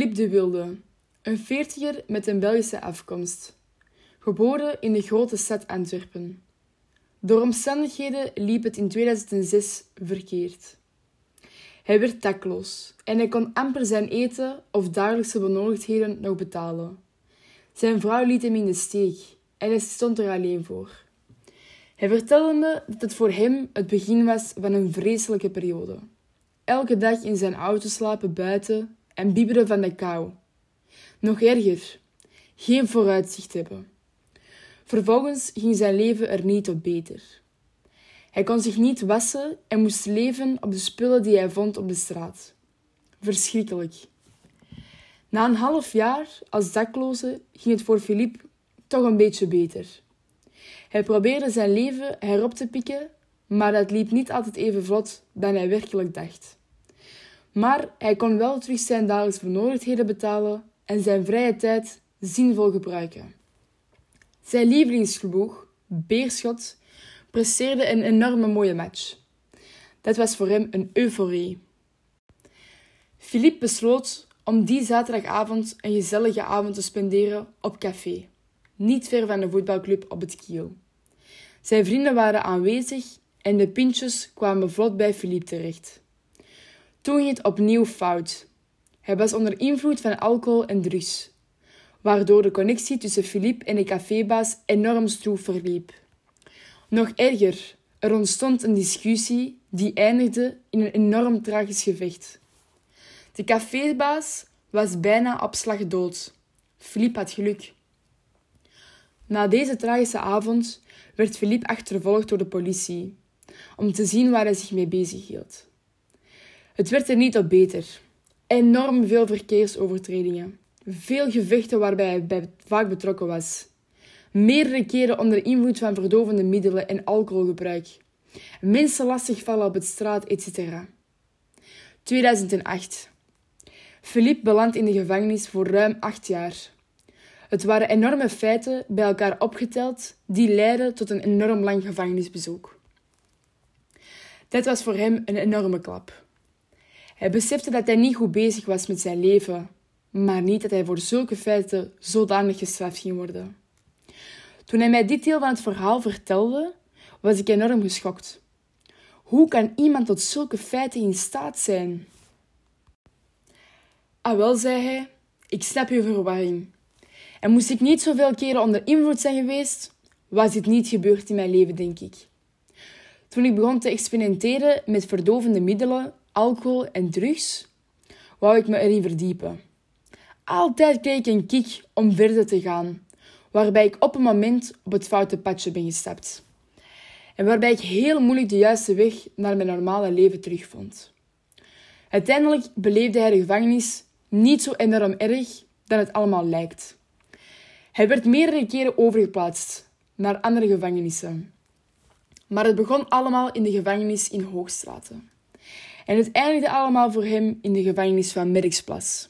Philippe de Wilde, een veertiger met een Belgische afkomst. Geboren in de grote stad Antwerpen. Door omstandigheden liep het in 2006 verkeerd. Hij werd dakloos en hij kon amper zijn eten of dagelijkse benodigdheden nog betalen. Zijn vrouw liet hem in de steek en hij stond er alleen voor. Hij vertelde me dat het voor hem het begin was van een vreselijke periode. Elke dag in zijn auto slapen buiten en bibberen van de kou. Nog erger, geen vooruitzicht hebben. Vervolgens ging zijn leven er niet op beter. Hij kon zich niet wassen en moest leven op de spullen die hij vond op de straat. Verschrikkelijk. Na een half jaar als dakloze ging het voor Philippe toch een beetje beter. Hij probeerde zijn leven herop te pikken, maar dat liep niet altijd even vlot dan hij werkelijk dacht. Maar hij kon wel terug zijn dagelijkse benodigdheden betalen en zijn vrije tijd zinvol gebruiken. Zijn lievelingsploeg, Beerschot, presteerde een enorme mooie match. Dat was voor hem een euforie. Philippe besloot om die zaterdagavond een gezellige avond te spenderen op café, niet ver van de voetbalclub op het Kiel. Zijn vrienden waren aanwezig en de pintjes kwamen vlot bij Philippe terecht. Toen ging het opnieuw fout. Hij was onder invloed van alcohol en drugs, waardoor de connectie tussen Philippe en de cafébaas enorm stroef verliep. Nog erger, er ontstond een discussie die eindigde in een enorm tragisch gevecht. De cafébaas was bijna op slag dood. Philippe had geluk. Na deze tragische avond werd Philippe achtervolgd door de politie, om te zien waar hij zich mee bezig hield. Het werd er niet op beter. Enorm veel verkeersovertredingen. Veel gevechten waarbij hij vaak betrokken was. Meerdere keren onder invloed van verdovende middelen en alcoholgebruik. Mensen lastig vallen op het straat, etc. 2008. Philippe belandt in de gevangenis voor ruim acht jaar. Het waren enorme feiten bij elkaar opgeteld die leidden tot een enorm lang gevangenisbezoek. Dit was voor hem een enorme klap. Hij besefte dat hij niet goed bezig was met zijn leven, maar niet dat hij voor zulke feiten zodanig gestraft ging worden. Toen hij mij dit deel van het verhaal vertelde, was ik enorm geschokt. Hoe kan iemand tot zulke feiten in staat zijn? Ah wel, zei hij, ik snap uw verwarring. En moest ik niet zoveel keren onder invloed zijn geweest, was dit niet gebeurd in mijn leven, denk ik. Toen ik begon te experimenteren met verdovende middelen, alcohol en drugs, wou ik me erin verdiepen. Altijd kreeg ik een kick om verder te gaan, waarbij ik op een moment op het foute padje ben gestapt. En waarbij ik heel moeilijk de juiste weg naar mijn normale leven terugvond. Uiteindelijk beleefde hij de gevangenis niet zo enorm erg dan het allemaal lijkt. Hij werd meerdere keren overgeplaatst naar andere gevangenissen. Maar het begon allemaal in de gevangenis in Hoogstraten. En het eindigde allemaal voor hem in de gevangenis van Merksplas.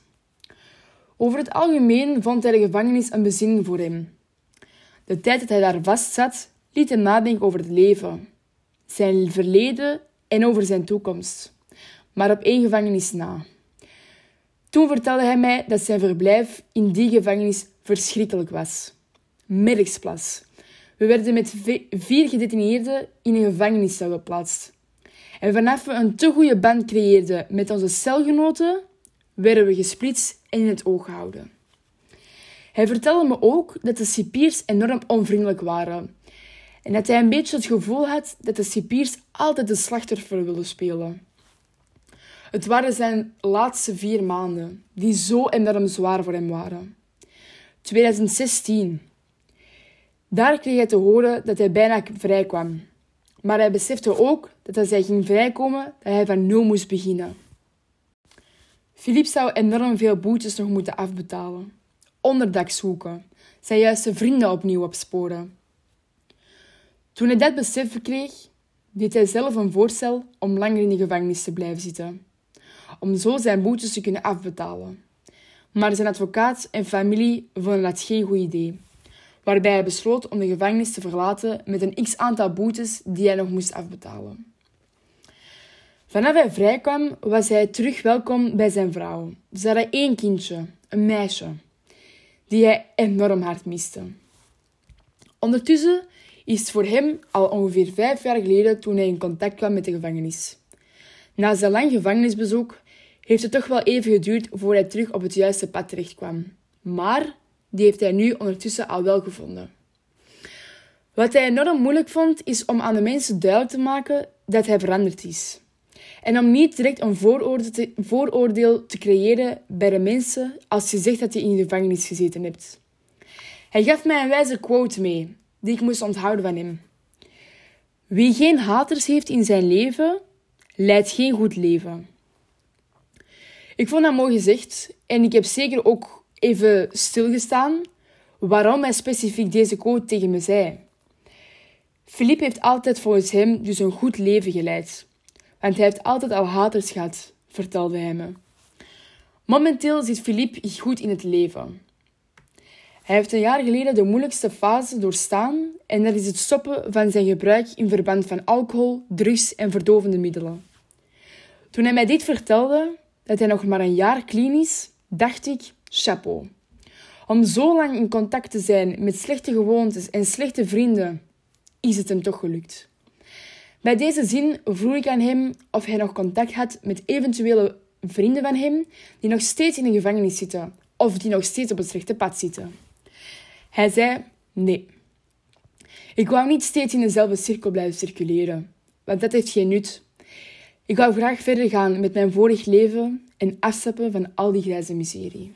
Over het algemeen vond hij de gevangenis een bezinning voor hem. De tijd dat hij daar vast zat, liet hem nadenken over het leven, zijn verleden en over zijn toekomst. Maar op één gevangenis na. Toen vertelde hij mij dat zijn verblijf in die gevangenis verschrikkelijk was. Merksplas. We werden met vier gedetineerden in een gevangeniscel geplaatst. En vanaf we een te goede band creëerden met onze celgenoten, werden we gesplitst en in het oog gehouden. Hij vertelde me ook dat de cipiers enorm onvriendelijk waren en dat hij een beetje het gevoel had dat de cipiers altijd de slachtoffer wilden spelen. Het waren zijn laatste vier maanden, die zo enorm zwaar voor hem waren. 2016. Daar kreeg hij te horen dat hij bijna vrij kwam. Maar hij besefte ook dat als hij ging vrijkomen, dat hij van nul moest beginnen. Philippe zou enorm veel boetes nog moeten afbetalen. Onderdak zoeken, zijn juiste vrienden opnieuw opsporen. Toen hij dat besef kreeg, deed hij zelf een voorstel om langer in de gevangenis te blijven zitten, om zo zijn boetes te kunnen afbetalen. Maar zijn advocaat en familie vonden dat geen goed idee, waarbij hij besloot om de gevangenis te verlaten met een x aantal boetes die hij nog moest afbetalen. Vanaf hij vrijkwam, was hij terug welkom bij zijn vrouw. Ze hadden één kindje, een meisje, die hij enorm hard miste. Ondertussen is het voor hem al ongeveer vijf jaar geleden toen hij in contact kwam met de gevangenis. Na zijn lang gevangenisbezoek heeft het toch wel even geduurd voor hij terug op het juiste pad terecht kwam. Maar die heeft hij nu ondertussen al wel gevonden. Wat hij enorm moeilijk vond, is om aan de mensen duidelijk te maken dat hij veranderd is. En om niet direct een vooroordeel te, vooroordeel te creëren bij de mensen als je zegt dat je in de gevangenis gezeten hebt. Hij gaf mij een wijze quote mee, die ik moest onthouden van hem. Wie geen haters heeft in zijn leven, leidt geen goed leven. Ik vond dat mooi gezegd en ik heb zeker ook even stilgestaan waarom hij specifiek deze quote tegen me zei. Philippe heeft altijd volgens hem dus een goed leven geleid, want hij heeft altijd al haters gehad, vertelde hij me. Momenteel zit Philippe goed in het leven. Hij heeft een jaar geleden de moeilijkste fase doorstaan en dat is het stoppen van zijn gebruik in verband van alcohol, drugs en verdovende middelen. Toen hij mij dit vertelde, dat hij nog maar een jaar klinisch, dacht ik, chapeau. Om zo lang in contact te zijn met slechte gewoontes en slechte vrienden, is het hem toch gelukt. Bij deze zin vroeg ik aan hem of hij nog contact had met eventuele vrienden van hem die nog steeds in de gevangenis zitten of die nog steeds op het slechte pad zitten. Hij zei nee. Ik wou niet steeds in dezelfde cirkel blijven circuleren, want dat heeft geen nut. Ik wou graag verder gaan met mijn vorig leven en afstappen van al die grijze miserie.